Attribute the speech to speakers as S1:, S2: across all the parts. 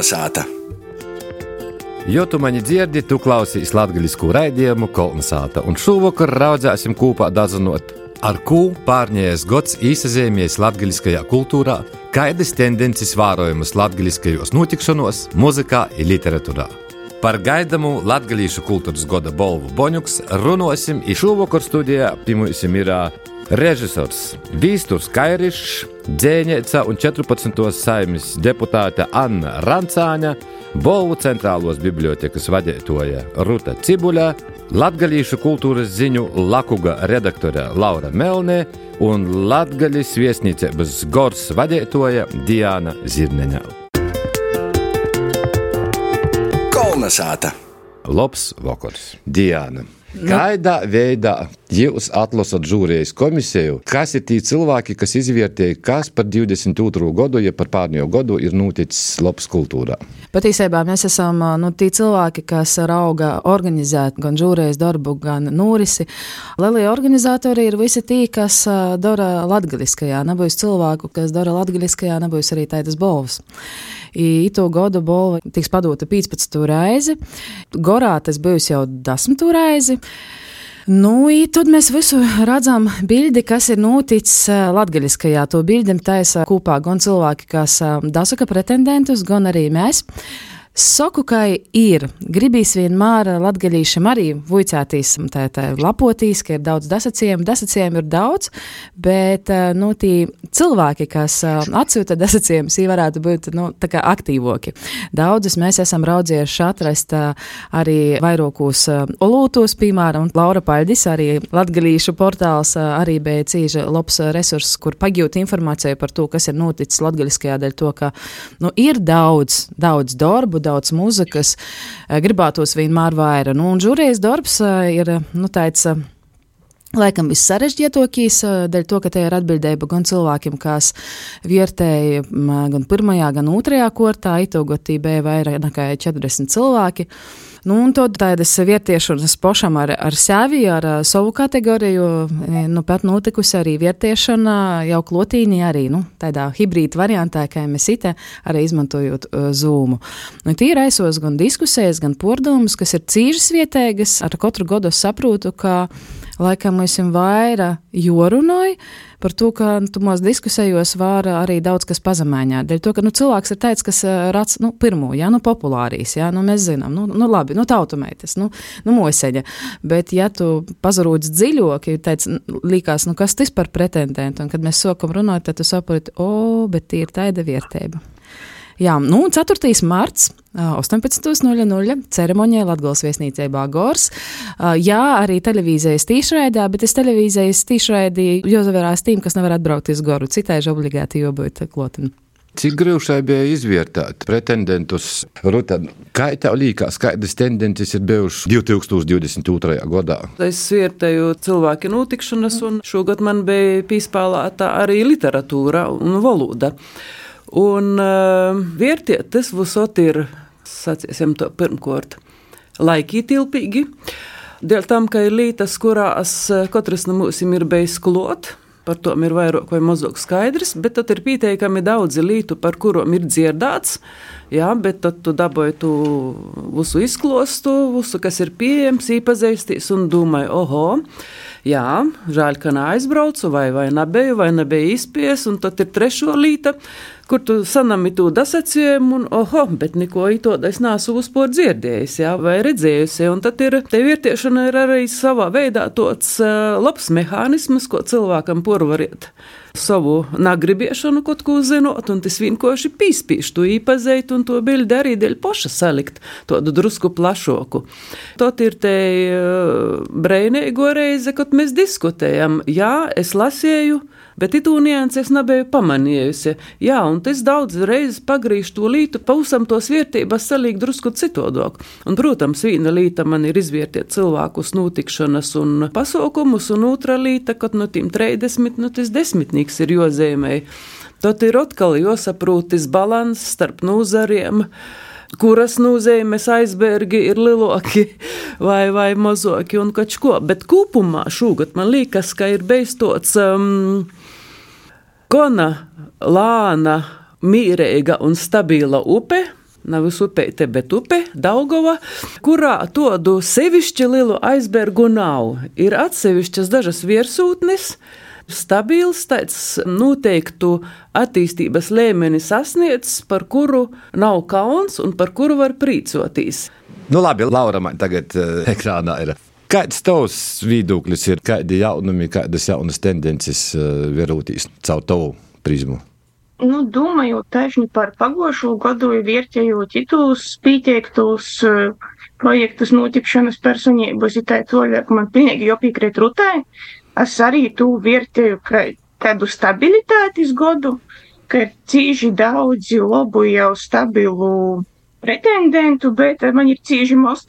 S1: Kolnesāta!
S2: Jo tu mani dzirdi, tu klausies latviešu raidījumu Kolnesāta, un šovakar raudzēsim kopā dazinot, ar ko pārņēmis gads īsazīmējies latviskajā kultūrā, kādas tendences vērojamas latviskajos notikšanos, mūzikā un literatūrā. Par gaidamu latviešu kultūras gada balvu Boņuks runāsim, un šovakar studijā pirmajam ir režisors Vīsturs Kairišs, dzēnieca un 14. saimnes deputāte Anna Rancāņa, Bolvu centrālos bibliotekas vadītāja Ruta Cibuļa, latgalīšu kultūras ziņu Lakuga redaktore Laura Melnē un latgaļas viesnīcības Gors vadītāja Diana Zirneņa.
S1: Kolnesāta!
S2: Labs vakars, Diana! Kādā veidā jūs atlasat žūrijas komisiju? Kas ir tie cilvēki, kas izvērtēja, kas par 22. gadu, ja par pārējo gadu ir noticis labs kultūrā?
S3: Patiesībā mēs esam nu, tie cilvēki, kas rauga organizēt gan žūrijas darbu, gan norisi. Lielie organizatori ir visi tie, kas dara latgaliskajā. Nebūs cilvēku, kas dara latgaliskajā, nebūs arī tādas balvas. I to gadu balva tiks padota 15. reizi. Gorā tas būs jau 10. reizi. Nu, tad mēs visu redzam, bildi, kas ir noticis latgaļiskajā. To bildi taisa kopā gan cilvēki, kas dasaka pretendentus, gan arī mēs. Saku, ka ir. Gribīs vienmēr latgaļīšam arī vuicētīs, tā, tā lapotīs, ka ir daudz dasacījumu. Dasacījumu ir daudz, bet, nu, tie cilvēki, kas atsūta dasacījumus, viņi varētu būt, nu, aktīvoki. Daudzus mēs esam raudzieši atrast arī vairākos olūtos, piemēram, Laura Paļdis, arī latgaļīšu portāls, arī bija cīža labs resurss, kur pagūt informāciju par to, kas ir noticis latgaļiskajā dēļ to, ka, nu, ir daudz, daudz darbu, daudz mūzikas, gribētos vienmēr vairāk. Nu, un žūrijas darbs ir, nu, tāds. Laikam vissarežģītākais, dēļ to, ka te ir atbildība gan cilvēkiem, kas vietēja gan pirmajā, gan otrajā kortā, itogotī bija vairāk nekā 40 cilvēki. Nu, un tad tādas vietiešanas pašam ar, ar sevi, ar savu kategoriju, nu, pat notikusi arī vietiešana jau klotīnī arī, nu, tādā hibrīda variantā, kā mēs ite, arī izmantojot uh, zūmu. Nu, tī ir aisos gan diskusijas, gan pordumus, kas ir cīžas vietēgas, ar katru godu saprotu, ka laikam esam vairāk jorunāju par to, ka tu mūsu diskusijos var arī daudz kas pazemēņāt. Dēļ to, ka nu, cilvēks ir teicis, kas rāds nu, pirmo, jā, nu populārīs, jā, nu mēs zinām, nu, nu labi, nu tautumētis, nu, nu moseņa. Bet, ja tu pazarūdz dziļoki, teic, likās, nu kas tas par pretendentu, un kad mēs sokam runāt, tad tu saproti, o, bet tie ir taida vērtība. Jā, nu, 4. marts, 18.00 ceremonijā Latvijas viesnīcībā Gors. Jā, arī televīzijas tīšraidē, bet es televīzijas tīšraidī jāzavērās tīm, kas nevar atbraukt uz Goru. Citādi obligāti jābūt klotam.
S2: Cik grūti bija izvērtēt pretendentus? Ruta, kā tev liekas, kādas tendences ir bijušas 2022. gadā?
S4: Es vērtēju cilvēku notikšanas, un šogad man bija pīspēlēta arī literatūra un valoda. Un uh, vērtietis visot ir, sacīsim to pirmkārt, laikītilpīgi. Dēļ tam, ka ir lietas, kurās katrs no mums ir bijis klot, par to ir vairāk vai mazāk skaidrs, bet tad ir pieteikami daudzi lietu, par kurām ir dzirdēts. Jā, bet tad tu dabūji to visu izklostu, visu, kas ir pieejams, iepazīstīs un domāji, oho! Jā, žēl, ka neaizbraucu, vai, vai nebiju, vai nebija izspies, un tad ir trešo līta, kur tu sanami to dasacījumu, un, oho, bet neko ītoda es nesu uzpor dzirdējis, jā, vai redzējusi, un tad ir, te vērtiešana ir arī savā veidā tāds uh, labs mehānisms, ko cilvēkam porvariet savu nagribiešanu kaut ko zinot, un tas vienkārši pīspīš to īpazīt un to bildi arī dēļ poša salikt, tādu drusku plašoku. Tot ir te breinīgo reize, kad mēs diskutējam, jā, es lasēju, bet itū nianses nebiju pamanījusi. Jā, un tas daudz reizes pagrīž to lītu, pausam tos vērtības salīk drusku citodok. Un, protams, viena līta man ir izvērtiet cilvēkus notikšanas un pasaukumus, un otra līta, kad no tiem 30, nu tas desmitnieks ir jozīmēji. Tad ir atkal jāsaprūtis balans starp nozariem kuras nozīmes aizbergi ir lielāki vai, vai mazāki un kaut ko. Bet kopumā šogad man liekas, ka ir beidzot um, gana lāna, mīrīga un stabila upe. Nav upeite, bet upe, Daugava, kurā tādu sevišķi lielu aizbergu nav. Ir atsevišķas dažas virsūtnes, stabils, tāds noteiktu attīstības līmeni sasniedzis, par kuru nav kauns un par kuru var prīcoties.
S2: Nu, labi, Laura, man tagad uh, ekrānā ir. Kāds tavs viedoklis ir, kādi jaunumi, kādas jaunas tendences uh, verūtīs caur tavu prizmu?
S5: Nu, domājot tieši par pagošo gadu, vērtējot citus pieteiktus uh, projektus notikšanas personības, ir tā cilvēku man pilnīgi jopīkrīt rutai. Es arī tu vērtēju tādu stabilitātes godu, ka ir cīži daudzi labu jau stabilu pretendentu, bet man ir cīži maz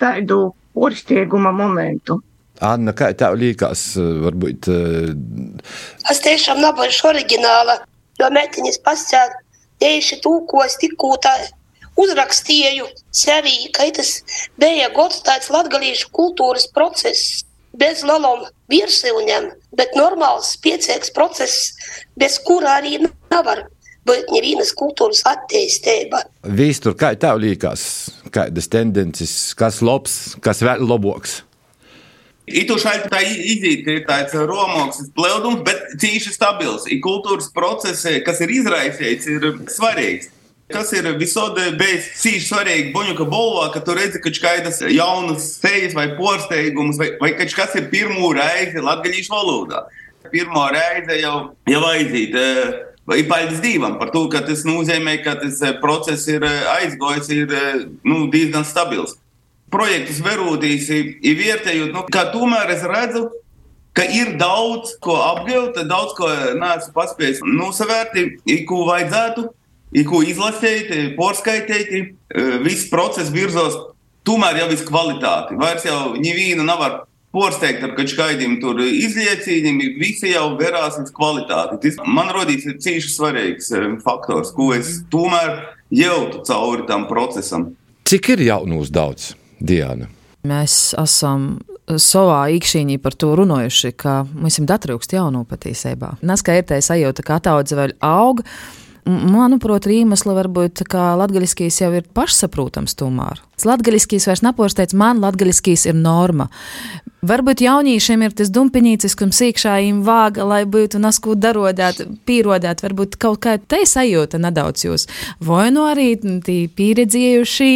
S5: tādu orstieguma momentu.
S2: Anna, kā tev liekas, varbūt?
S6: Es tiešām nebūšu oriģināla, jo metiņas pascēla tieši to, ko es tikko tā uzrakstīju sevī, ka tas bija gods tāds latgalīšu kultūras process bez lalom virsilņiem, bet normāls piecieks process, bez kura arī nevar bet nevienas kultūras attīstība.
S2: Vistur, kā tev liekas, kādas tendences, kas labs, kas vēl labāks?
S7: Itu šeit tā ka ir tāds romoks plēdums, bet cīši stabils. Ir kultūras procesi, kas ir izraisīts, ir svarīgs. Kas ir visādi bijis cīši svarīgi Buņuka bolvā, ka tu redzi, ka kādas jaunas sejas vai porsteigumus, vai, vai ka kas ir pirmo reizi latgaļīšu valodā. Pirmo reizi jau, jau aiziet. Ir paldies Dievam par to, ka tas nozīmē, ka tas process ir aizgājis, ir nu, diezgan stabils. Projektus verūtīs, ir vietējot, nu, kā tomēr es redzu, ka ir daudz ko apgūt, daudz ko neesmu paspējis nosavērti, ko vajadzētu, ko izlasīt, porskaitīt. Viss process virzās tomēr jau uz kvalitāti. Vairs jau nevienu nevar porsteigt ar kādiem tur izliecījumiem, visi jau verās uz kvalitāti. Tas man rodīs ir cīši svarīgs faktors, ko es tomēr jūtu cauri tam procesam.
S2: Cik ir jaunu uz daudz, Diana?
S3: Mēs esam savā iekšīnī par to runājuši, ka mums ir datrūkst jaunu patiesībā. Nes, ka ir tā sajūta, ka ataudze vēl aug. Manuprāt, iemesli varbūt, ka latgaļiskīs jau ir pašsaprotams tomēr. Latgaļiskīs vairs neposteic, man latgaļiskīs ir norma. Varbūt jauniešiem ir tas dumpiņīcis, kam sīkšā им vāga, lai būtu nasku darodēt, pīrodēt, varbūt kaut kā te sajūta nedaudz jūs. Vai nu arī tī pieredzējuši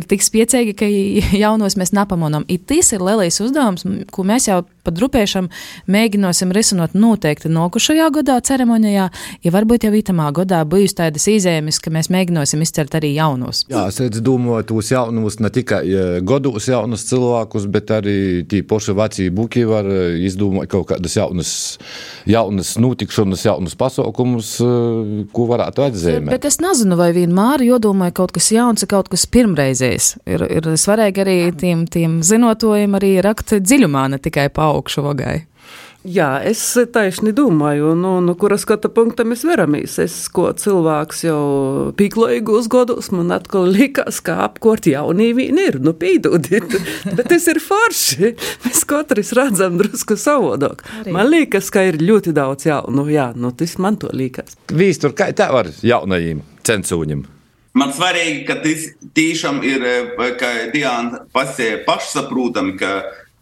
S3: ir tik spiecīgi, ka jaunos mēs nepamonam. I tas ir lielais uzdevums, ko mēs jau pa drupēšam mēģināsim risinot noteikti nokušajā gadā ceremonijā, ja varbūt jau itamā gadā bijusi tādas izēmes, ka mēs mēģināsim izcelt arī jaunos.
S2: Jā, es redzu, domāju, tos jaunus ne tikai gados jaunus cilvēkus, bet arī poši paši vecie buki var eh, izdomāt kaut kādas jaunas, jaunas notikšanas, jaunas pasaukumus, eh, ko varētu atzīmēt.
S3: Bet es nezinu, vai vienmēr jodomāju kaut kas jauns, kaut kas pirmreizējs. Ir, ir svarīgi arī tiem, tiem zinotojiem arī rakt dziļumā, ne tikai pa augšu vagai.
S4: Jā, es taisni domāju, nu, nu kura skata punkta mēs veramies. Es, ko cilvēks jau pīklojīgos godos, man atkal likās, ka apkort jaunī vīni ir, nu pīdūdīt, bet tas ir forši. Mēs katrs redzam drusku savodok. Arī. Man liekas, ka ir ļoti daudz jaunu, jā, nu tas man to liekas.
S2: Vīstur, kā tā var jaunajiem censūņiem?
S7: Man svarīgi, ka tas tiešām ir, ka Diana pasē pašsaprotami, ka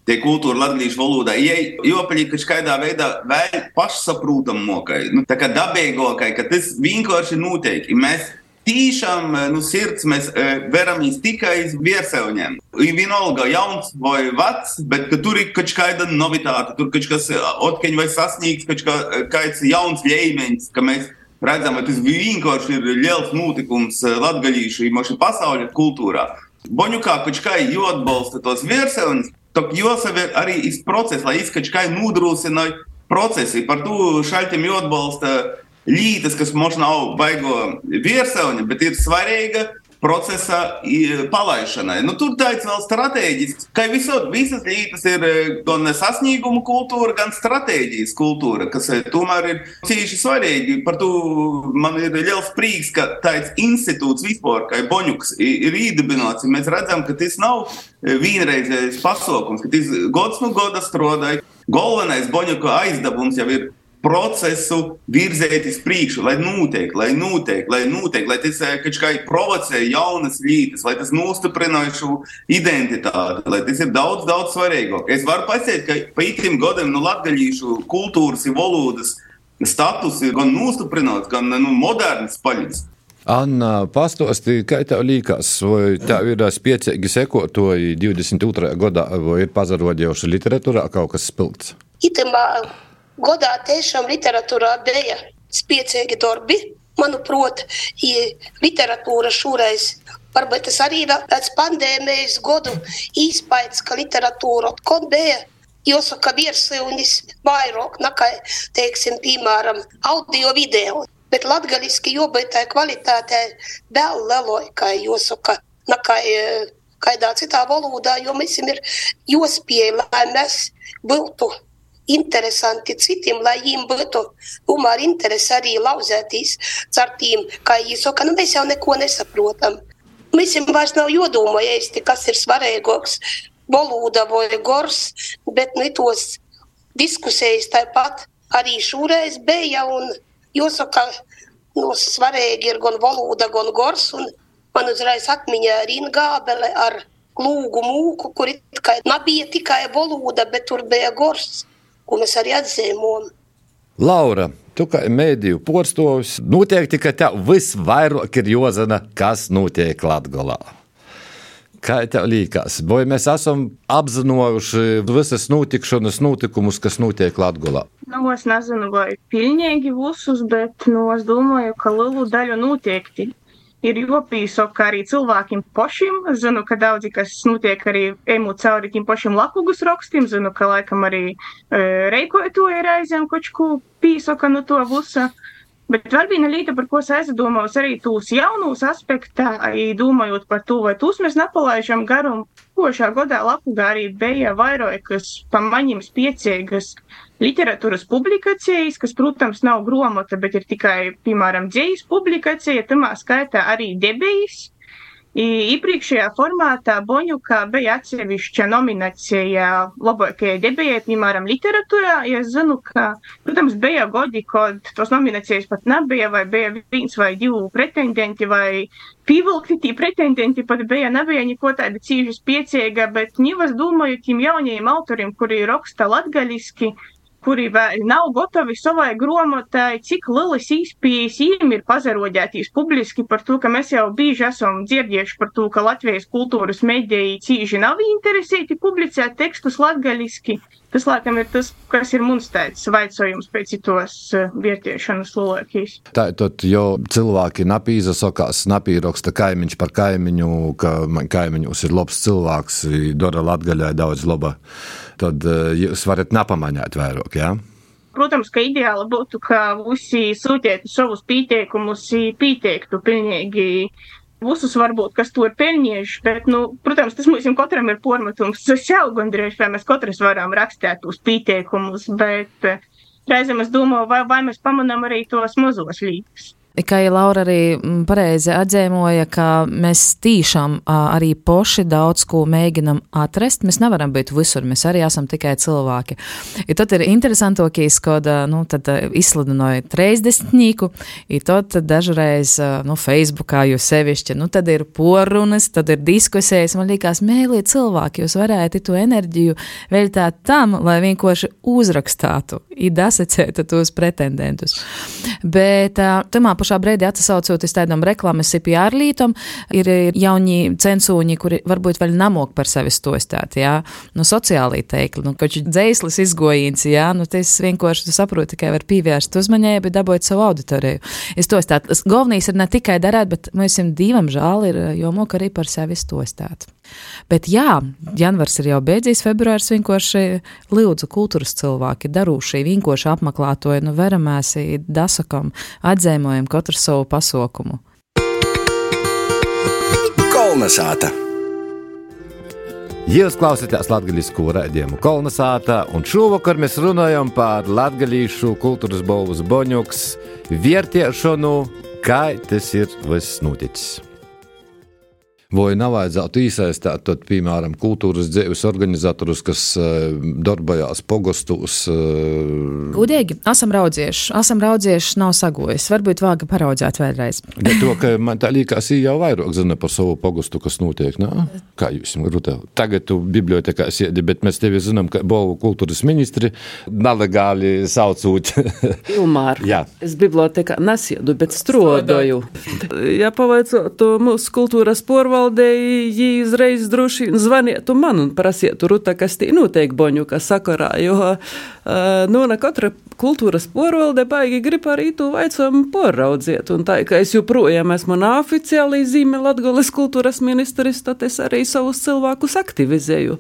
S7: tie kultūra latviešu valodā, iepaļīgi, ka šādā veidā vēl pašsaprotamākai, nu, tā kā dabīgākai, ka tas vienkārši notiek. Mēs Tīšām nu, sirds mēs e, veramies tikai uz viesauņiem. Vienalga, jauns vai vecs, bet tur ir kaut kāda novitāte, tur kaut kas atkeņ vai sasniegts, kaut kāds jauns līmenis, ka mēs redzam, ka tas vienkārši ir liels notikums latgaļīšu, īpaši pasaules kultūrā. Boņukā kaut kā jāatbalsta tos viesauņus, Так jāsaver arī iz process, lai izskaidrotu, kā nodrošina procesi. Par to šaltim jāatbalsta lītas, kas mums nav baigo virsauņa, bet ir svarīga procesa palaišanai. Nu, tur tāds vēl strateģisks, ka visot, visas lietas ir gan sasnieguma kultūra, gan stratēģijas kultūra, kas tomēr ir cīši svarīgi. Par to man ir liels prieks, ka tāds institūts vispār, kā Boņuks, ir iedibināts. Mēs redzam, ka tas nav vienreizējs pasākums, ka tas gads no gada strādāja. Galvenais Boņuka aizdevums jau ir procesu virzēt uz priekšu, lai notiek, lai notiek, lai notiek, lai tas eh, kaut kā provocē jaunas lietas, lai tas nostiprina šo identitāti, lai tas ir daudz, daudz svarīgāk. Es varu pateikt, ka pa itim gadam nu, latgaļīšu kultūras un valodas status ir gan nostiprināts, gan nu, moderns paļģis.
S2: Anna, pastāstīja, kā tev liekas, vai tev ir spēcīgi sekotoji 22. gadā, vai ir pazarodējuši literatūrā kaut kas spilgts?
S6: Itamā godā tiešām literatūrā bija spēcīgi darbi. Manuprāt, literatūra šoreiz varbūt tas arī ir pēc pandēmijas gadu īspējas, ka literatūra atkal bija. Jāsaka, virsūnis vairāk nekā, teiksim, piemēram, audio video. Bet latgaliski tā kvalitātē vēl lielākai, jāsaka, nekā kādā citā valodā, jo mēs ir jāspēj, lai mēs būtu interesanti citiem, lai viņiem būtu tomēr interesi arī lauzēties ar tiem, kā viņi saka, nu mēs jau neko nesaprotam. Mēs jau vairs nav jodomā īsti, kas ir svarīgāks, valoda vai gors, bet nu tos diskusijas tāpat arī šoreiz bija un jāsaka, nu, svarīgi ir gan valoda, gan gors, un man uzreiz atmiņā Rīngābele ar lūgu mūku, kur it kā nebija tikai valoda, bet tur bija gors ko mēs arī atzīmējam.
S2: Laura, tu kā mēdīju porstovs, noteikti, ka tev visvairāk ir jāzina, kas notiek Latvijā. Kā tev liekas, vai mēs esam apzinājuši visas notikšanas, notikumus, kas notiek Latvijā?
S5: Nu, es nezinu, vai pilnīgi visus, bet nu, es domāju, ka lielu daļu noteikti ir jopīsoka arī cilvēkiem pašiem. Zinu, ka daudzi, kas notiek arī emu cauri tiem pašiem lakugus rakstiem, zinu, ka laikam arī e, reikoja to ir aizēm kočku pīsoka no to vusa. Bet vēl viena lieta, par ko es aizdomājos, arī tūs jaunūs aspektā, domājot par to, vai tūs mēs nepalaižam garum. Košā gadā Lapugā arī bija vairākas pamaņiem spiecīgas literatūras publikācijas, kas, protams, nav grāmata, bet ir tikai, piemēram, dzīslu publikācija, tamā skaitā arī debijas. Iepriekšējā formātā Boņukā bija atsevišķa nominācija labākajai debijai, piemēram, literatūrā. Es zinu, ka, protams, bija godi, kad tos nominācijas pat nebija, vai bija viens vai divi pretendenti, vai pievilkti tie pretendenti pat bija, nebija neko tāda cīži spiecīga, bet ņivas domāju tiem jaunajiem autoriem, kuri raksta latgaliski, kuri vēl nav gatavi savai grāmatai, cik lielas īspējas viņiem ir pazarodētīs publiski par to, ka mēs jau bieži esam dzirdējuši par to, ka Latvijas kultūras mediji cīži nav interesēti publicēt tekstus latgaliski. Tas, laikam, ir tas, kas ir mums tāds vaicojums pēc tos uh, vietiešanas lolokīs.
S2: Tā tad, jo cilvēki napīza sakās, napīraksta kaimiņš par kaimiņu, ka kaimiņus ir labs cilvēks, dara latgaļai daudz laba tad eh, jūs varat napamaņāt vairāk. Ja?
S5: Protams, ka ideāli būtu, ka visi sūtītu savus pieteikumus, pieteiktu pilnīgi visus varbūt, kas to ir pelnījuši, bet, nu, protams, tas mums katram ir pormatums. Es jau gandrīz, vai mēs katrs varam rakstīt uz pieteikumus, bet eh, reizēm es domāju, vai, vai mēs pamanām arī tos mazos līdzekļus.
S3: Kā jau Laura arī mm, pareizi atzīmoja, ka mēs tīšām arī poši daudz ko mēģinam atrast. Mēs nevaram būt visur, mēs arī esam tikai cilvēki. I tad ir interesantokīs, kad nu, izsludināja treisdesmitnieku, i tad dažreiz nu, Facebookā jūs sevišķi, nu tad ir porunas, tad ir diskusijas. Man liekas, mēlī cilvēki, jūs varētu to enerģiju veltīt tam, lai vienkārši uzrakstātu, i dasacētu tos pretendentus. Bet tamā pašā brīdī atsaucoties tādam reklāmas CPR lītam, ir jauni censūņi, kuri varbūt vēl namok par sevi stostāt, jā, nu sociālī teikli, nu, kaut dzēslis izgojīns, jā, nu, tas vienkārši tu saproti, tikai var pievērst uzmanību, dabot savu auditoriju. Es to stāstu. Galvenais ir ne tikai darēt, bet mums divam žēl ir, jo mok arī par sevi stostāt. Bet jā, janvārs ir jau beidzies, februārs vienkārši lūdzu kultūras cilvēki darūšī, vienkārši apmeklētoja, nu veramēsi, dasakam, atzēmojam katru savu pasaukumu.
S1: Kolnesāta!
S2: Jūs klausāties latviešu raidījumu kolonizācijā, un šovakar mēs runājam par latviešu kultūras balvas boņuks vērtēšanu, kā tas ir viss noticis. Vai nevajadzētu iesaistīt, tad, piemēram, kultūras dzīves organizatorus, kas uh, darbojās pogostos?
S3: Uh... Gudīgi, esam raudzieši, esam raudzieši, nav sagojis. Varbūt vāga paraudzēt vēlreiz.
S2: Bet to, ka man tā liekas, jau vairāk zina par savu pogostu, kas notiek. Nā? Kā jūs grūtā? Tagad tu bibliotekā sēdi, bet mēs tevi zinām, ka Bovu kultūras ministri nelegāli saucot.
S4: Ilmār, Jā. es bibliotekā nesiedu, bet strodoju. ja pavaicot mūsu kultūras porvaldu, pārvaldēji, uzreiz droši vien zvanītu man un prasītu, Ruta, kas tī notiek Boņuka sakarā, jo uh, nu, ne katra kultūras porvalde baigi grib arī to vaicojumu poraudziet. Un tā, ka es joprojām esmu neoficiāli zīme Latgoles kultūras ministrs, tad es arī savus cilvēkus aktivizēju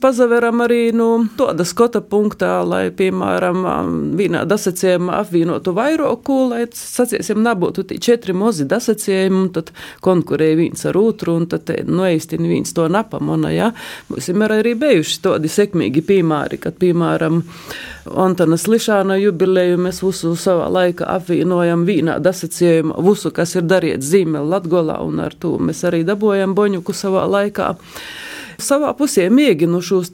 S4: pazaveram arī nu, tāda skota punktā, lai, piemēram, vienā dasacījumā apvienotu vairāku, lai, saciesim, nebūtu tie četri mozi dasacījumi, un tad konkurēja viens ar otru, un tad, nu, īstenībā viens to napamona, ja. Mums ir arī bijuši tādi sekmīgi piemēri, kad, piemēram, Antanas Lišāna jubileju mēs visu savā laikā apvienojam vienā dasacījumā, visu, kas ir darīts zīmē Latgolā, un ar to mēs arī dabojam Boņuku savā laikā. Savā pusē mēģinu šos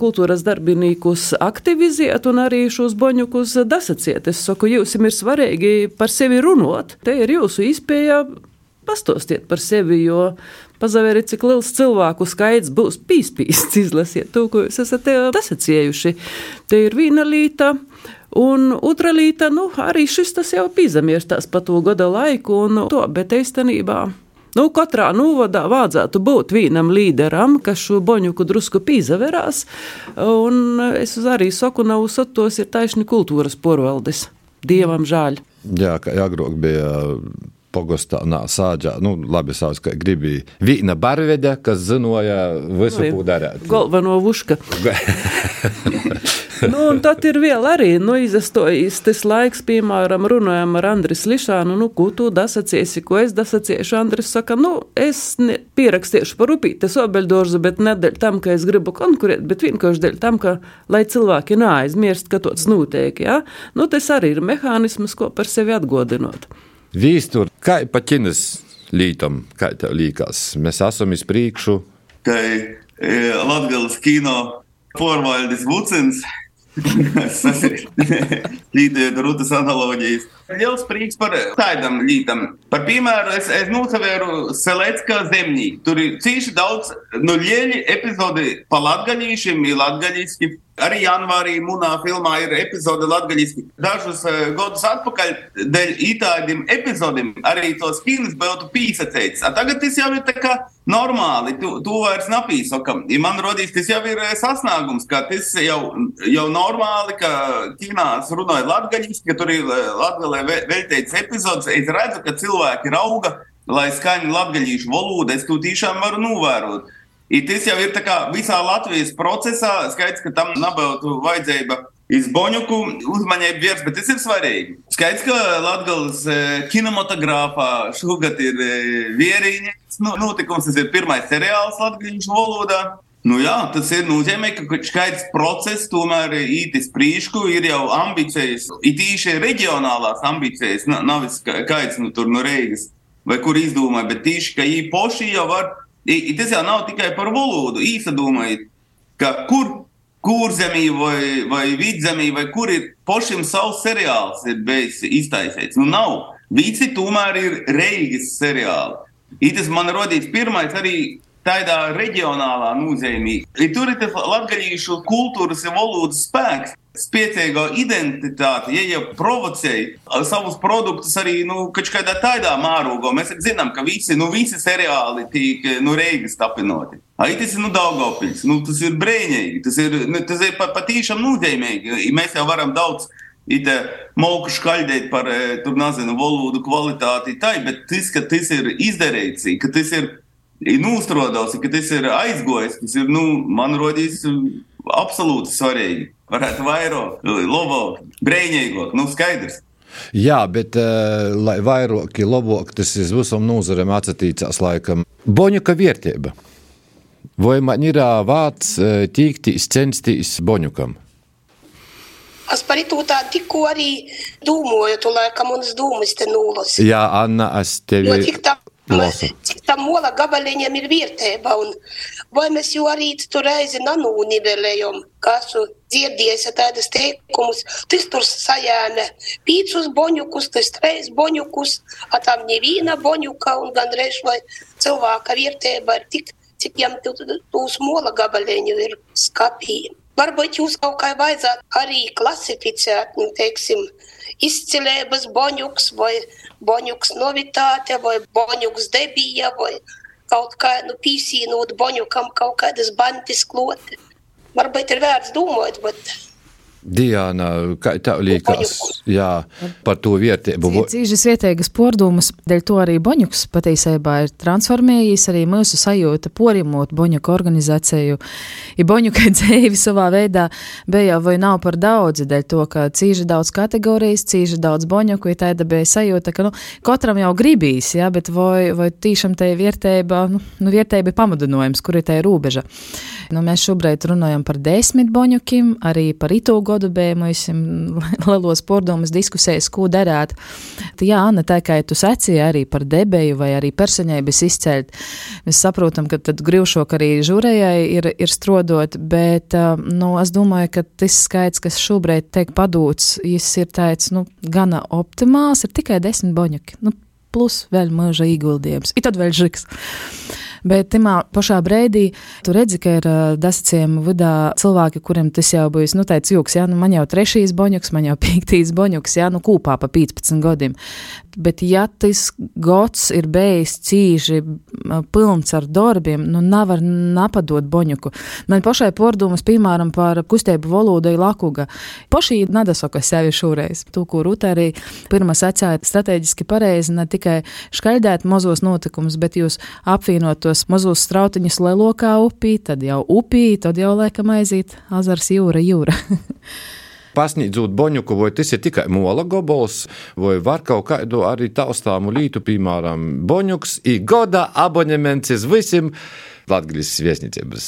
S4: kultūras darbiniekus aktivizēt un arī šos boņukus dasacīt. Es saku, jums ir svarīgi par sevi runāt. Te ir jūsu izpēja pastostiet par sevi, jo pazaveriet, cik liels cilvēku skaits būs pīspīsts. Izlasiet to, ko jūs esat dasacējuši. Te ir viena līta. Un otra līta, nu, arī šis tas jau pīzamierstās pa to gada laiku, un to, bet īstenībā Nu, katrā novadā vajadzētu būt vienam līderam, kas šo boņuku drusku pīzaverās, un es arī saku, nav sotos ir taisni kultūras porvaldes. Dievam žēl.
S2: Jā, kā agrāk bija pogostā, nā, sāģā, nu, labi, savs, ka gribīja vīna barvede, kas zinoja visu, nu, ko darēt.
S4: Galveno vuška. nu, un tad ir vēl arī, nu, izastojis tas laiks, piemēram, runājam ar Andris Lišānu, nu, ko tu dasacīsi, ko es dasacīšu. Andris saka, nu, es ne, pierakstīšu par upītes obeļdorzu, bet ne dēļ tam, ka es gribu konkurēt, bet vienkārši dēļ tam, ka, lai cilvēki neaizmirst, ka tāds notiek, jā. Ja? Nu, tas arī ir mehānisms, ko par sevi atgodinot.
S2: Vīstur, kā pa ķinas lītam, kā tev līkās? Mēs esam iz priekšu.
S7: Kā e, Latgales kino porvaldes Vucins Līdzīga rutas analoģijas. Liels prieks par tādam lītam. Par piemēru es, es nosavēru Selecka zemnīku. Tur ir cīši daudz nu, lieļi epizodi pa latgaļīšiem, ir latgaļīski. Arī janvārī munā filmā ir epizode latgaļīski. Dažus uh, gadus atpakaļ dēļ itādiem epizodiem arī tos filmas būtu pīsacēts. Tagad tas jau ir tā kā normāli, tu, tu vairs napīsokam. Ja man rodīs, tas jau ir sasniegums, ka tas jau, jau normāli, ka kīnās runāja latgaļīski, ka tur ir latgaļīski Latvijā veltīts epizodes, es redzu, ka cilvēki rauga, lai skaņa latgaļīšu valoda, es to tiešām varu novērot. I tas jau ir visā Latvijas procesā, skaidrs, ka tam nebūtu vajadzība izboņuku uzmanību virs, bet tas ir svarīgi. Skaidrs, ka Latvijas e, kinematogrāfā šogad ir e, vieriņas nu, notikums, tas ir pirmais seriāls latgaļīšu valodā. Nu jā, tas ir nozīmē, ka skaidrs process tomēr ītis prīšku ir jau ambicijas, it īši reģionālās ambicijas, nav skaidrs nu, tur no Reigas vai kur izdomāja, bet tīši, ka īpaši jau var, tas jau nav tikai par valodu, īsa domājot, ka kur, kur zemī vai, vai vidzemī vai kur ir pošim savs seriāls ir bijis iztaisīts. Nu nav, visi tomēr ir Reigas seriāli. Itas man rodīs pirmais arī tādā reģionālā nozīmē. Tur ir latgaļīšu kultūras un valodas spēks. Spēcīgā identitāte, ja jau provocēja savus produktus arī nu, kādā tādā mārūgā. Mēs zinām, ka visi, nu, visi seriāli tiek nu, reigas tapinoti. Ai, tas ir nu, Daugopils, nu, tas ir brīnīgi, tas ir, nu, tas ir pat, patīšām nozīmīgi. Mēs jau varam daudz Ite moku skaļdēt par, tur nezinu, valodu kvalitāti, tai, bet tas, ka tas ir izdarīts, ka tas ir ir nostrādājis, ka tas ir aizgojis. Tas ir, nu, man rodīs, absolūti svarīgi. Varētu vairāk, labāk, brīvīgāk, nu, skaidrs.
S2: Jā, bet, uh, lai vairāk, labāk, tas ir visam nozarēm atsatīcās laikam. Boņuka vērtība. Vai man ir vārds tīktīs, censties boņukam?
S6: Es par to tā tikko arī domāju, tu laikam manas domas te nūlas.
S2: Jā, Anna, es tevi. Jo, cik tā,
S6: Lasu. cik tam mola gabaliņam ir vērtība. Vai mēs jau arī tur reizi nanūnivelējam, kas dzirdējis tādas teikumus, tas tur sajēna pīcus boņukus, tas treis boņukus, a tam nevīna boņuka un gan reiz vai cilvēka vērtība ir tik, cik jam tūs mola gabaliņu ir skapī. Varbūt jūs kaut kā vajadzētu arī klasificēt, nu, teiksim, izcilības boņuks vai boņuks novitāte vai boņuks debija vai kaut kā nu, pīsīnot boņukam kaut kādas bantis kloti. Varbūt ir vērts domāt, bet
S2: Diana, kā tev liekas, jā, par to vērtību?
S3: Cīžas vietējas pordumas, dēļ to arī Boņuks patiesībā ir transformējis arī mūsu sajūta porimot Boņuku organizāciju. Ja Boņuka dzēvi savā veidā bija vai nav par daudzi, dēļ to, ka cīža daudz kategorijas, cīža daudz Boņuku, ja tāda bija sajūta, ka, nu, katram jau gribīs, jā, bet vai, vai tīšām te vērtība, nu, nu vērtība ir pamudinājums, kur ir tā robeža. Nu, mēs šobrīd runājam par desmit Boņukim, arī par itūgu godu bēmuisim lielos pordomas diskusēs, ko darāt. Jā, Anna, tā kā tu sacīji arī par debeju vai arī personēbas izceļt, mēs saprotam, ka tad grivšok arī žurējai ir, ir strodot, bet, nu, es domāju, ka tas skaits, kas šobrīd tiek padūts, jis ir tāds, nu, gana optimāls, ir tikai desmit boņaki. Nu, plus vēl mūža ieguldījums. Ir tad vēl žiks. Bet timā pašā brīdī tu redzi, ka ir dasacījuma vidā cilvēki, kuriem tas jau bijis, nu, tāds jūks, jā, nu, man jau trešīs boņuks, man jau piektīs boņuks, jā, nu, kūpā pa 15 gadiem. Bet, ja tas gods ir bijis cīži pilns ar darbiem, nu, nevar napadot boņuku. Man pašai pordumas, piemēram, par kustību valodu ir lakuga. Pašī nedasoka sevi šoreiz. Tu, kur Ruta arī pirmā sacīja strateģiski pareizi, ne tikai skaidēt mazos notikumus, bet jūs apvienot tos mazos strautiņus lelokā upī, tad jau upī, tad jau laikam aiziet azars jūra, jūra.
S2: pasniedzot boņuku, vai tas ir tikai mola gobals, vai var kaut kādu arī taustāmu lītu, piemēram, boņuks, i goda abonements visiem. Latvijas viesnīcības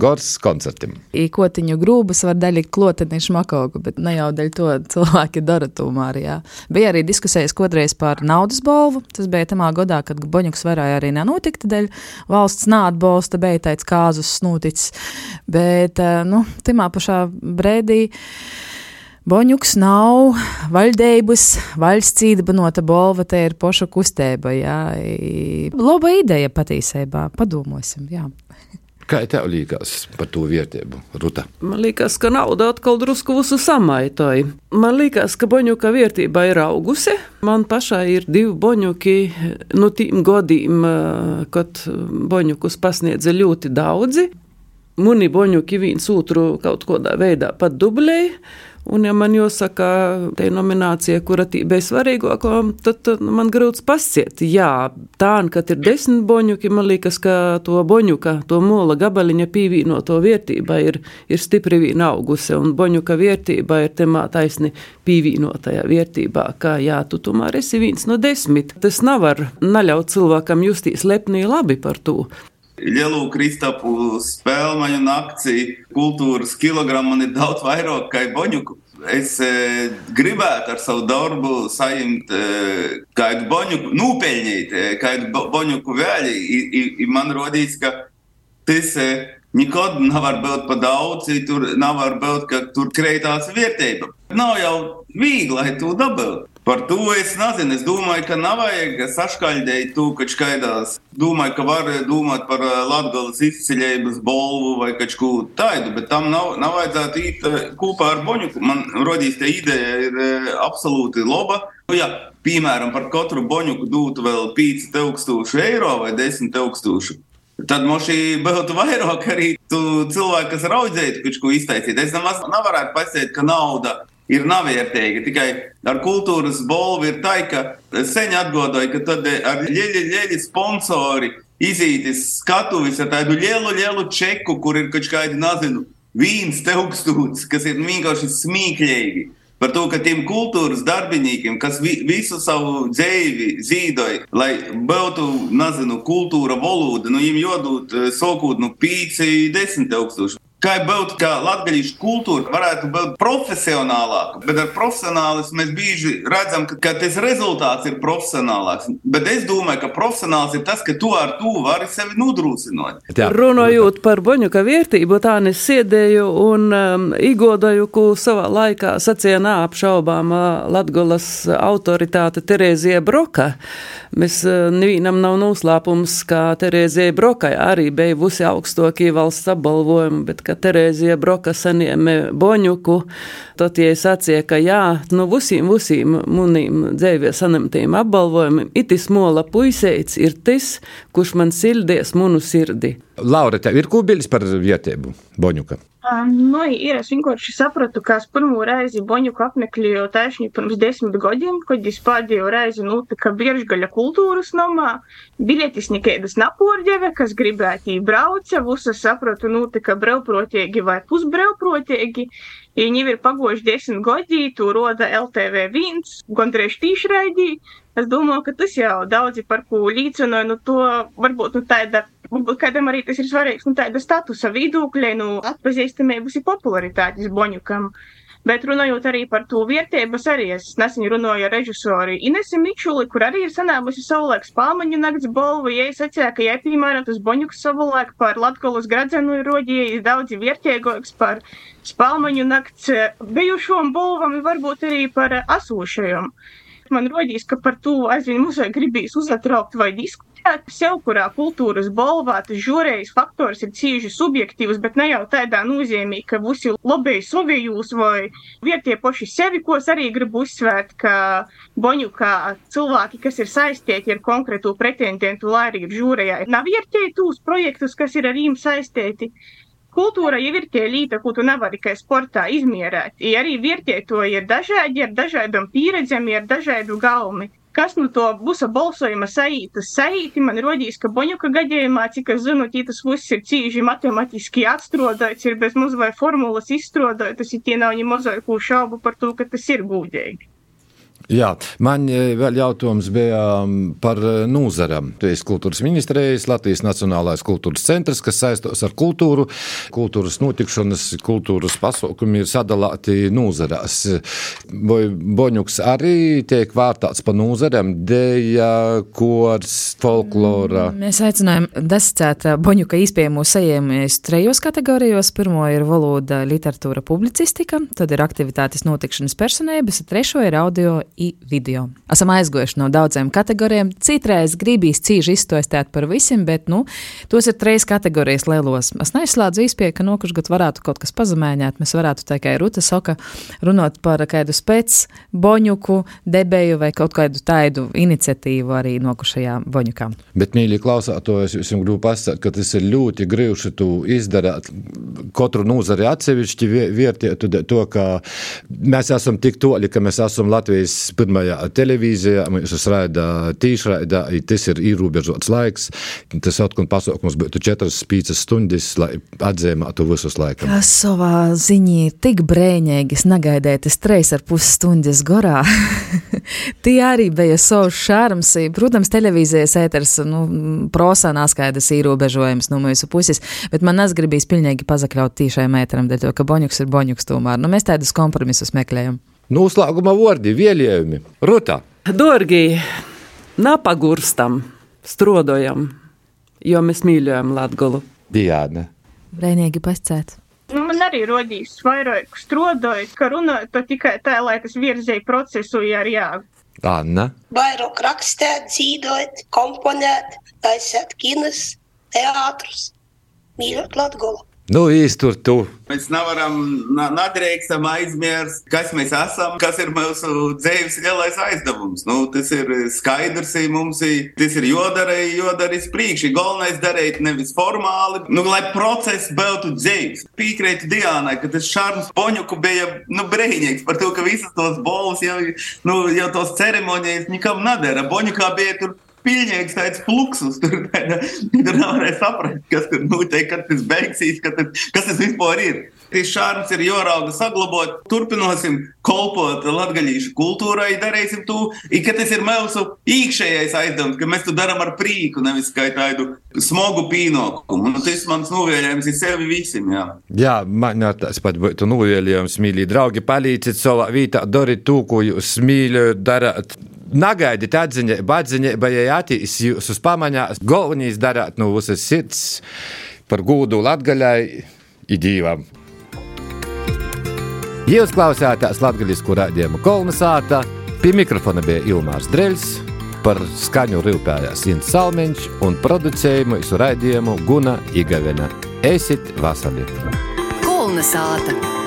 S2: gors koncertiem.
S3: Īkotiņu grūbas var daļīt kloteni šmakogu, bet ne jau dēļ to cilvēki dara tūmā arī. Jā. Bija arī diskusijas kodreiz par naudas balvu. Tas bija tamā godā, kad Boņuks varēja arī nenotikt, dēļ valsts nāatbalsta tāds kāzus snūticis. Bet, nu, timā pašā brēdī. Boņuks nav valdības, valsts īstenota bolva, te ir poša kustēba. Jā. Laba ideja patiesībā, padomāsim. Jā.
S2: Kā tev liekas par to vērtību, Ruta?
S4: Man liekas, ka nauda atkal drusku visu samaitoja. Man liekas, ka boņuka vērtība ir augusi. Man pašai ir divi boņuki, nu, tīm godīm, kad boņukus pasniedza ļoti daudzi. Muni boņuki viens otru kaut kādā veidā pat dublēja. Un, ja man jāsaka, tā ir nominācija, kura bija svarīgākā, tad, tad man grūts pasiet. Jā, tā, kad ir desmit boņuki, man liekas, ka to boņuka, to mola gabaliņa pievienoto vērtība ir, ir stipri vien augusi, un boņuka vērtība ir temā taisni pievienotajā vērtībā, ka jā, tu tomēr esi viens no desmit. Tas nav var naļaut cilvēkam justīs lepnī labi par to.
S7: Lielu kristapu spēļu nakti, kultūras kilogramu man ir daudz vairāk kā boņuku. Es e, gribētu ar savu darbu saņemt e, kādu boņuku, nūpeļņīt, e, kādu bo, boņuku i man rodīs, ka tas e, nekad nevar būt pa daudz, tur nevar būt, ka tur kreitās vērtība. Nav jau viegli, lai to dabūtu. Par to es nezinu. Es domāju, ka nav vajag saškaļdēt to, ka skaidrs. Domāju, ka var domāt par eh, Latvijas izceļības bolvu vai kaut ko tādu, bet tam nav, nav vajadzētu iet eh, kopā ar Boņu. Man rodīs tā ideja ir eh, absolūti laba. Nu, ja, piemēram, par katru boņu dotu vēl 5000 eiro vai 10 000. Tad mums būtu vairāk arī cilvēku, kas raudzētu kaut ko iztaisīt. Es nemaz nevarētu pateikt, ka nauda ir navērtīga. Tikai ar kultūras bolvu ir tā, ka sen atgādāja, ka tad ar lieli, lieli sponsori izītis skatuvis ar tādu lielu, lielu čeku, kur ir kaut kādi, nezinu, viens tūkstotis, kas ir vienkārši smīkļīgi. Par to, ka tiem kultūras darbiniekiem, kas vi, visu savu dzīvi zīdoja, lai būtu, nezinu, kultūra, valoda, nu, viņiem jādod sokūt, nu, 5, 10 tūkstoši. Kā būt, ka latviešu kultūra varētu būt profesionālāka, bet ar profesionālismu mēs bieži redzam, ka, ka tas rezultāts ir profesionālāks. Bet es domāju, ka profesionāls ir tas, ka tu ar to vari sevi nodrošināt.
S4: Runājot par boņuka vērtību, tā es sēdēju un um, igodoju, ko savā laikā sacīja neapšaubām uh, Latgolas autoritāte Terēzija Broka. Mēs uh, nevienam nav noslēpums, ka Terēzija Brokai arī bija vusi augstākie valsts apbalvojumi, bet ka Terēzija Broka saņēma Boņuku, tad tie sacīja, ka jā, nu visiem, visiem munīm dzīvē saņemtiem apbalvojumiem, itis mola puiseits ir tas, kurš man sildies munu sirdi.
S2: Laura, tev ir kūbiļs par vietību Boņuka?
S5: Nu, ir, es vienkārši sapratu, ka es pirmo reizi Boņuku apmeklēju tieši pirms desmit gadiem, kad es pēdējo reizi notika Biežgaļa kultūras namā. Biļetis nekādas napordeve, kas gribētu brauca, visas sapratu, notika brevprotīgi vai pusbrevprotīgi. Ja jau ir pagojuši desmit gadi, tu roda LTV1, gandrīz tīšraidī. Es domāju, ka tas jau daudzi par ko līdzinoja, nu to varbūt nu tāda Varbūt kādam arī tas ir svarīgs, nu, tāda statusa vidūkļa, nu, atpazīstamības ir popularitātes boņukam. Bet runājot arī par to vērtības, arī es nesen runāju ar režisoru Inesi Mičuli, kur arī ir sanākusi savulaik spāmaņu nakts balvu. Ja es atceru, ka, ja piemēram tas boņuks savulaik par Latgolas gradzenu ir rodījis daudz vērtīgāks par spāmaņu nakts bijušom balvam, varbūt arī par asūšajom. Man rodīs, ka par to aizvien mums gribīs uzatraukt vai diskutēt sev, kurā kultūras balvā tas žūrējas faktors ir cīži subjektīvs, bet ne jau tādā nozīmē, ka visi lobēji savijūs vai vietie poši sevi, ko es arī gribu uzsvērt, ka boņu kā cilvēki, kas ir saistīti ar konkrētu pretendentu, lai arī ir žūrējā, nav vērtēji tūs projektus, kas ir ar viņiem saistīti. Kultūra jau ir tie līta, ko tu nevari tikai sportā izmierēt. Ja arī vērtētoji ir dažādi, ar dažādām pieredzēm, ar dažādu gaumi. Kas no to būs balsojuma saītas saīti, man rodīs, ka Boņuka gadījumā, cik es zinu, tas viss ir cīži matemātiski atstrādāts, ir bez maz vai formulas izstrādātas, ja tie nav ne mazāko šaubu par to, ka tas ir gūdīgi.
S2: Jā, man e, vēl jautājums bija par e, nūzaram. Tu esi kultūras ministrijas, Latvijas Nacionālais kultūras centrs, kas saistos ar kultūru. Kultūras notikšanas, kultūras pasaukumi ir sadalāti nūzarās. Vai Boņuks arī tiek vārtāts pa nūzariem, dēļa, kors, folklora?
S3: Mm, mēs aicinājām desicēt Boņuka izpējumu sajēmies trejos kategorijos. Pirmo ir valoda, literatūra, publicistika, tad ir aktivitātes notikšanas personības, trešo ir audio video. Esam aizgojuši no daudziem kategorijām. Citreiz gribīs cīži izstostēt par visiem, bet, nu, tos ir trīs kategorijas lielos. Es neizslēdzu īspēju, ka nokuš gadu varētu kaut kas pazemēņāt. Mēs varētu tā kā Ruta Soka runāt par kādu spēc boņuku, debeju vai kaut kādu tādu iniciatīvu arī nokušajā boņukā.
S2: Bet, mīļi klausātos, es jums gribu pasakāt, ka tas ir ļoti grūti tu izdarāt katru nozari atsevišķi vērtēt to, ka mēs esam tik toļi, ka mēs esam Latvijas pirmajā televīzijā, mums rāda tīšraidā, tas ir ierobežots laiks. Tas atkal pasaukums būtu 4-5 stundas, lai atzīmētu visus laikus.
S3: Kas savā ziņā tik brēņīgi, es negaidīju tas 3,5 stundas garā. Tie arī bija savs šārms. Protams, televīzijas ēters, nu, prosā naskaidrs ierobežojums no mūsu puses, bet man nesgribīs pilnīgi pazakļaut tīšai mētram, dēļ to, ka boņuks ir boņuks tomēr. Nu, mēs tādus kompromisus meklējam.
S2: Noslēguma vārdi, vēlējumi. Ruta.
S4: Dorgi, napagurstam, strodojam, jo mēs mīļojam Latgulu.
S2: Diāna.
S3: Brēnīgi pascēt.
S5: Nu, man arī rodīs vairāk strodojot, ka runājot tikai tā, lai tas virzēja procesu, ja ir jā.
S2: Anna.
S6: Vairāk rakstēt, dzīvot, komponēt, taisīt kinas, teātrus, mīļot Latgulu.
S2: Nu, īstur tu.
S7: Mēs nevaram, nedrīkstam aizmirst, kas mēs esam, kas ir mūsu dzīves lielais aizdevums. Nu, tas ir skaidrs, mums ir, tas ir jodara, jodara iz priekšu. Galvenais darīt nevis formāli, nu, lai process būtu dzīves. Piekrītu Diānai, ka tas šarms poņuku bija, nu, brīnīgs par to, ka visas tos bolas jau, nu, jau tos ceremonijas nikam nedara. Boņukā bija tur Pilnīgs tāds fluksus. Tur, tur nevarēja saprast, kas tur notiek, kad tas beigsies, kad tas, kas tas vispār ir. Tīs šārms ir jorauga saglabāt, turpinosim kolpot latgaļīšu kultūrai, darīsim to, ka tas ir mūsu īkšējais aizdevums, ka mēs to darām ar prīku, nevis kā tādu smogu pīnokumu. Nu, tas mans novēlējums ir sevi visiem. Jā,
S2: jā man tas pat būtu novēlējums, mīļi draugi, palīdziet savā vietā, dariet to, ko jūs mīļat, darāt. Nagaidiet atziņā, atziņā, vai atīs jūs uz pamaņā. Galvenais darāt no visas sirds par gūdu latgaļai idīvam. Jūs klausāties Latvijas rādījumu kolonizāta, pie mikrofona bija Ilmārs Dreļs, par skaņu rūpējās Inns Salmiņš un producējumu visu raidījumu Guna Igavena. Esit vasarī!
S8: Kolonizāta!